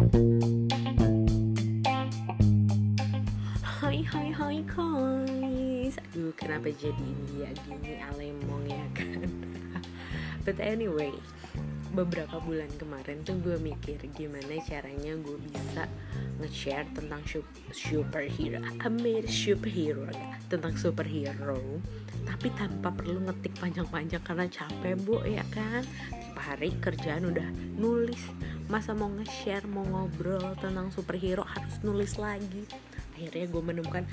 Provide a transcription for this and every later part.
Hai hai hai guys. Aduh kenapa jadi dia gini alemong ya kan? But anyway Beberapa bulan kemarin tuh gue mikir Gimana caranya gue bisa nge-share tentang superhero made superhero ya. Tentang superhero Tapi tanpa perlu ngetik panjang-panjang Karena capek bu ya kan Tiap hari kerjaan udah nulis. Masa mau nge-share, mau ngobrol tentang superhero Harus nulis lagi. Akhirnya gue menemukan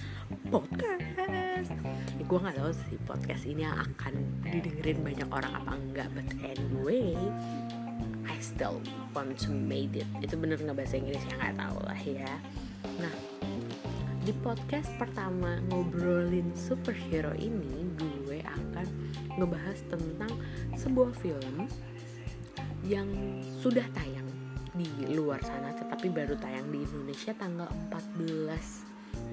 podcast. Ya, gue nggak tahu sih podcast ini akan didengerin banyak orang apa enggak but anyway I still want to make it. Itu bener nggak bahasa Inggris? Ya nggak tahu lah ya. Nah di podcast pertama ngobrolin superhero ini gue akan ngebahas tentang sebuah film yang sudah tayang di luar sana tetapi baru tayang di Indonesia tanggal 14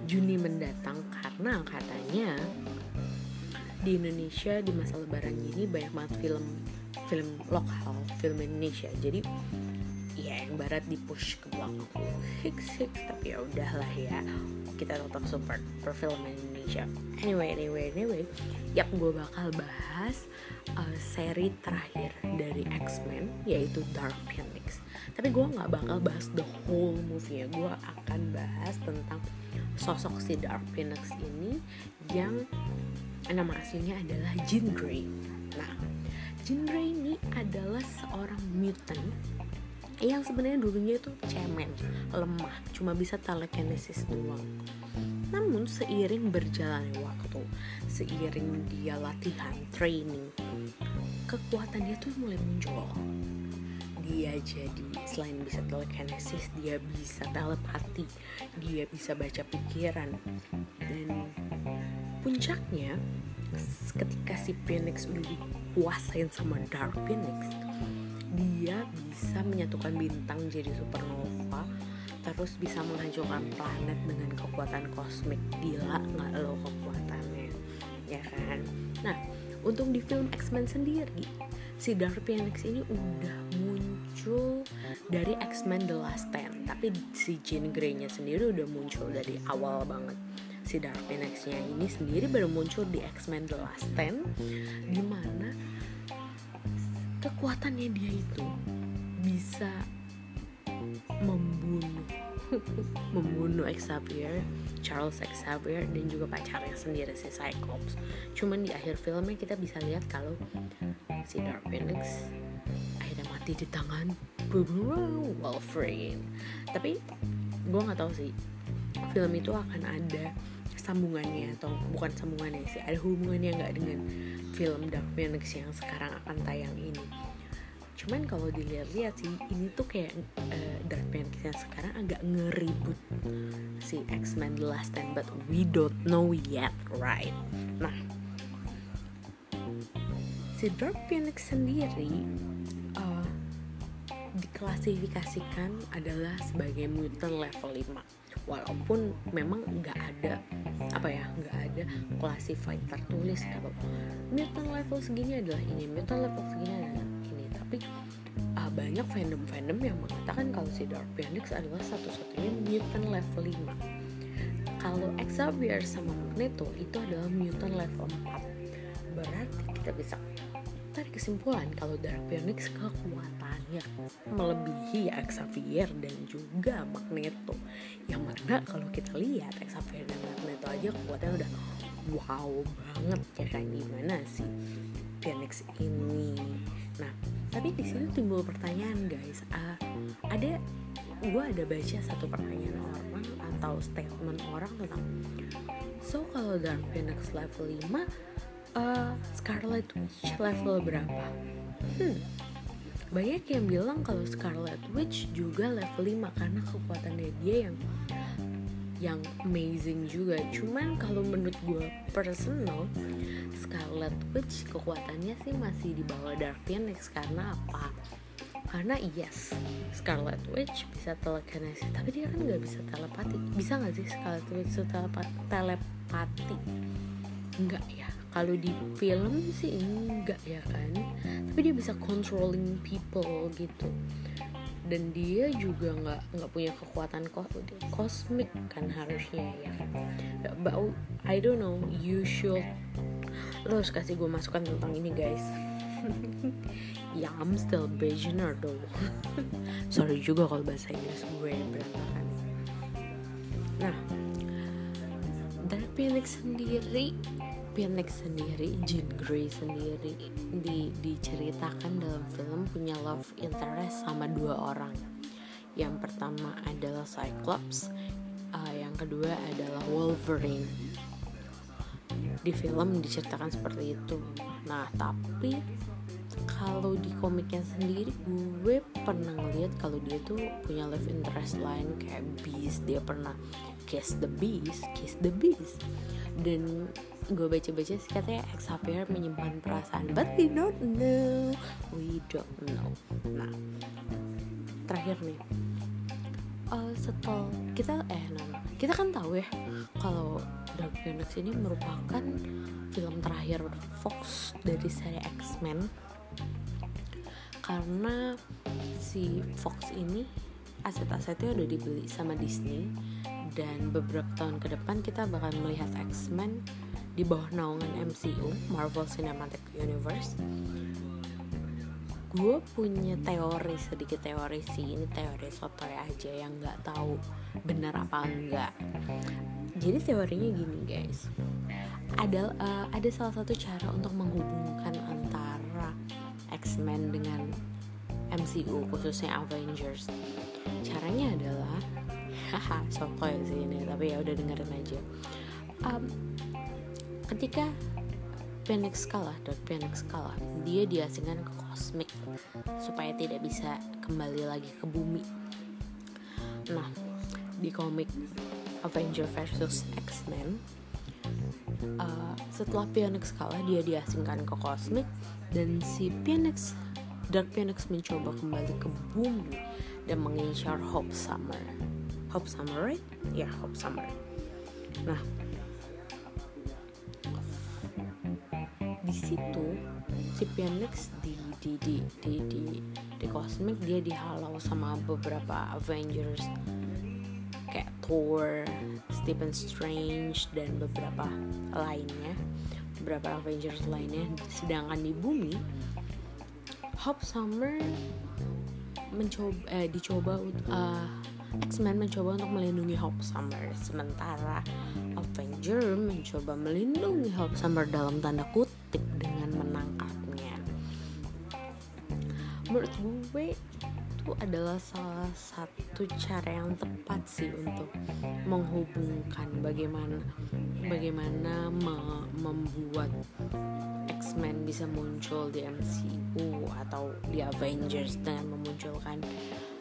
Juni mendatang. Karena katanya di Indonesia di masa lebaran ini banyak banget film film lokal film Indonesia. Jadi ya yang barat di push ke belakang. Hicks hicks tapi ya udahlah ya. Kita tetap support perfilm Indonesia anyway anyway anyway yap gue bakal bahas uh, seri terakhir dari X-Men yaitu Dark Phoenix tapi gue nggak bakal bahas the whole movie ya gue akan bahas tentang sosok si Dark Phoenix ini yang nama aslinya adalah Jean Grey. Nah, Jean Grey ini adalah seorang mutant yang sebenarnya dulunya itu cemen, lemah, cuma bisa telekinesis doang. Namun seiring berjalannya waktu, seiring dia latihan, training, kekuatannya tuh mulai muncul dia jadi selain bisa telekinesis dia bisa telepati dia bisa baca pikiran. Dan puncaknya ketika si Phoenix udah dikuasain sama Dark Phoenix dia bisa menyatukan bintang jadi supernova terus bisa menghancurkan planet dengan kekuatan kosmik. Gila nggak lo kekuatannya? Ya kan? Nah untuk di film X-Men sendiri si Dark Phoenix ini udah muncul dari X-Men The Last Stand. Tapi si Jean Grey-nya sendiri udah muncul dari awal banget. Si Dark Phoenix-nya ini sendiri baru muncul di X-Men The Last Stand di mana kekuatannya dia itu bisa membunuh membunuh Xavier, Charles Xavier dan juga pacarnya sendiri si Cyclops. Cuman di akhir filmnya kita bisa lihat kalau si Dark Phoenix akhirnya mati di tangan Wolverine. Tapi gue nggak tahu sih film itu akan ada sambungannya atau bukan sambungannya sih ada hubungannya nggak dengan film Dark Phoenix yang sekarang akan tayang ini cuman kalau dilihat-lihat sih ini tuh kayak uh, Dark Phoenix sekarang agak ngeribut si X-Men The Last Stand but we don't know yet right? Nah si Dark Phoenix sendiri uh, diklasifikasikan adalah sebagai mutant level 5 walaupun memang nggak ada apa ya nggak ada classified tertulis kalau mutant level segini adalah ini mutant level segini adalah tapi uh, banyak fandom-fandom yang mengatakan kalau si Dark Phoenix adalah satu-satunya mutant level 5 kalau Xavier sama Magneto itu adalah mutant level 4 berarti kita bisa tarik kesimpulan kalau Dark Phoenix kekuatannya melebihi Xavier dan juga Magneto. Yang mana kalau kita lihat Xavier dan Magneto aja kekuatannya udah wow banget ya kan. Gimana sih Phoenix ini? Nah tapi di sini timbul pertanyaan guys uh, ada gue ada baca satu pertanyaan orang atau statement orang tentang so kalau Dark Phoenix level 5 uh, Scarlet Witch level berapa? Hmm, banyak yang bilang kalau Scarlet Witch juga level 5 karena kekuatannya dia yang yang amazing juga. Cuman kalau menurut gue personal Scarlet Witch kekuatannya sih masih di bawah Dark Phoenix. Karena apa? Karena yes Scarlet Witch bisa telekinesis. Tapi dia kan nggak bisa telepati. Bisa nggak sih Scarlet Witch telepati? Enggak ya. Kalau di film sih enggak ya kan. Tapi dia bisa controlling people gitu dan dia juga nggak nggak punya kekuatan ko kosmik kan harusnya ya. But I don't know you should. Lo harus kasih gue masukan tentang ini guys. Ya I'm still beginner though. Sorry juga kalau bahasa Inggris gue berantakan. Nah dari Phoenix sendiri Phoenix sendiri Jean Grey sendiri di, diceritakan dalam film punya love interest sama dua orang. Yang pertama adalah Cyclops uh, yang kedua adalah Wolverine. Di film diceritakan seperti itu. Nah tapi kalau di komiknya sendiri gue pernah ngeliat kalau dia tuh punya love interest lain kayak Beast. Dia pernah kiss the Beast kiss the Beast dan gue baca-baca sih katanya Xavier menyimpan perasaan but we don't know. We don't know. Nah terakhir nih. Uh, setel kita eh nah, kita kan tahu ya kalau Dark Phoenix ini merupakan film terakhir Fox dari seri X-Men. Karena si Fox ini aset-asetnya udah dibeli sama Disney dan beberapa tahun ke depan kita bakal melihat X-Men di bawah naungan MCU Marvel Cinematic Universe. Gue punya teori sedikit teori sih. Ini teori sotoy aja yang nggak tahu benar apa enggak. Jadi teorinya gini guys. Ada uh, ada salah satu cara untuk menghubungkan antara X-Men dengan MCU khususnya Avengers. Caranya adalah haha sotoy sih ini tapi ya udah dengerin aja. Um, ketika Phoenix kalah dan Phoenix kalah dia diasingkan ke kosmik supaya tidak bisa kembali lagi ke bumi. Nah di komik Avenger versus X-Men uh, setelah Phoenix kalah dia diasingkan ke kosmik dan si Phoenix Dark Phoenix mencoba kembali ke bumi dan mengincar Hope Summer Hope Summer right? Ya yeah, Hope Summer. Nah di situ si Phoenix di di di di di di kosmik dia dihalau sama beberapa Avengers. Kayak Thor, Stephen Strange dan beberapa lainnya. Beberapa Avengers lainnya. Sedangkan di bumi Hope Summer mencoba eh, dicoba uh, X-Men mencoba untuk melindungi Hope Summer. Sementara Avenger mencoba melindungi Hope Summer dalam tanda kutip dengan menangkapnya. Menurut gue itu adalah salah satu cara yang tepat sih untuk menghubungkan bagaimana bagaimana me membuat X-Men bisa muncul di MCU atau di Avengers dengan memunculkan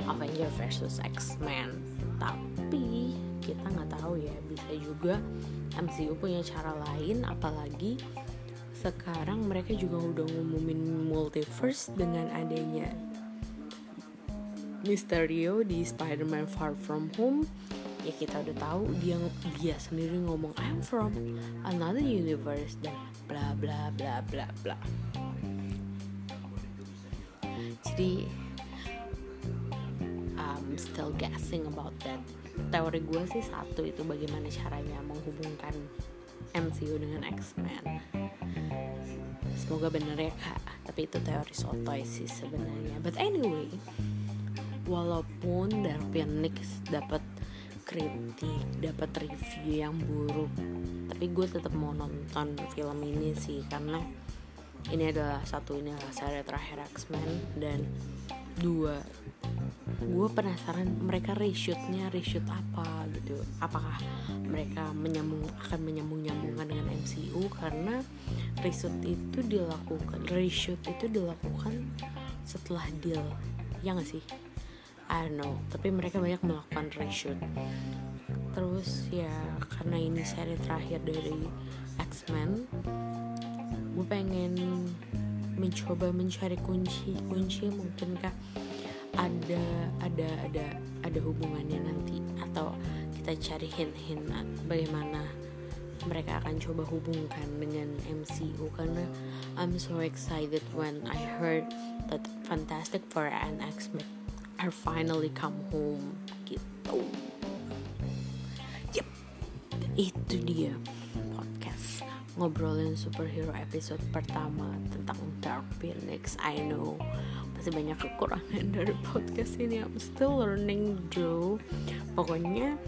Avengers versus X-Men. Tapi kita nggak tahu ya bisa juga MCU punya cara lain apalagi sekarang mereka juga udah ngumumin multiverse dengan adanya Mysterio di Spider-Man Far From Home. Ya kita udah tahu dia dia sendiri ngomong I'm from another universe dan bla bla bla bla bla. Jadi I'm still guessing about that. Teori gue sih satu itu bagaimana caranya menghubungkan MCU dengan X-Men. Semoga bener ya kak. Tapi itu teori sotoy sih sebenarnya. But anyway walaupun Dark Phoenix dapat kritik dapat review yang buruk. Tapi gue tetap mau nonton film ini sih karena ini adalah satu ini adalah seri terakhir X-Men dan dua. Gue penasaran mereka reshootnya reshoot apa gitu. Apakah mereka menyambung akan menyambung nyambungkan dengan MCU karena reshoot itu dilakukan reshoot itu dilakukan setelah deal. Ya gak sih I don't know tapi mereka banyak melakukan reshoot. Terus ya karena ini seri terakhir dari X-Men gue pengen mencoba mencari kunci kunci mungkinkah ada ada ada ada hubungannya nanti atau kita cari hint-hint bagaimana mereka akan coba hubungkan dengan MCU karena I'm so excited when I heard that Fantastic Four and X-Men are finally come home gitu. Yep. Itu dia podcast ngobrolin superhero episode pertama tentang Dark Phoenix. I know. Masih banyak kekurangan dari podcast ini. I'm still learning though pokoknya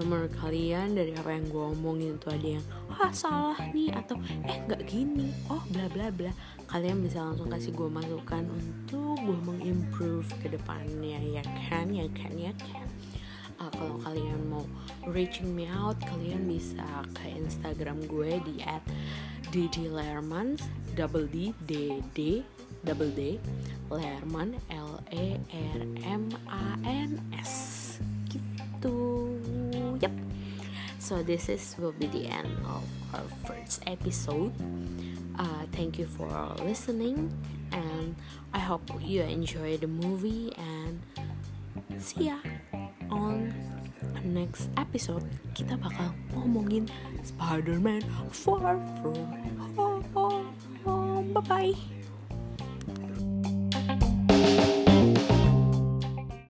menurut kalian dari apa yang gue omongin itu ada yang ah salah nih atau eh nggak gini. Oh bla bla bla. Kalian bisa langsung kasih gue masukan untuk gue mengimprove ke depannya ya kan? Ya kan ya kan? Uh, kalau kalian mau reaching me out kalian bisa ke instagram gue di at dd lerman double d d d double d lerman l e r m a n s so this is will be the end of our first episode uh, thank you for listening and i hope you enjoy the movie and see ya on next episode kita bakal ngomongin Spider-Man Far From Home. Bye bye.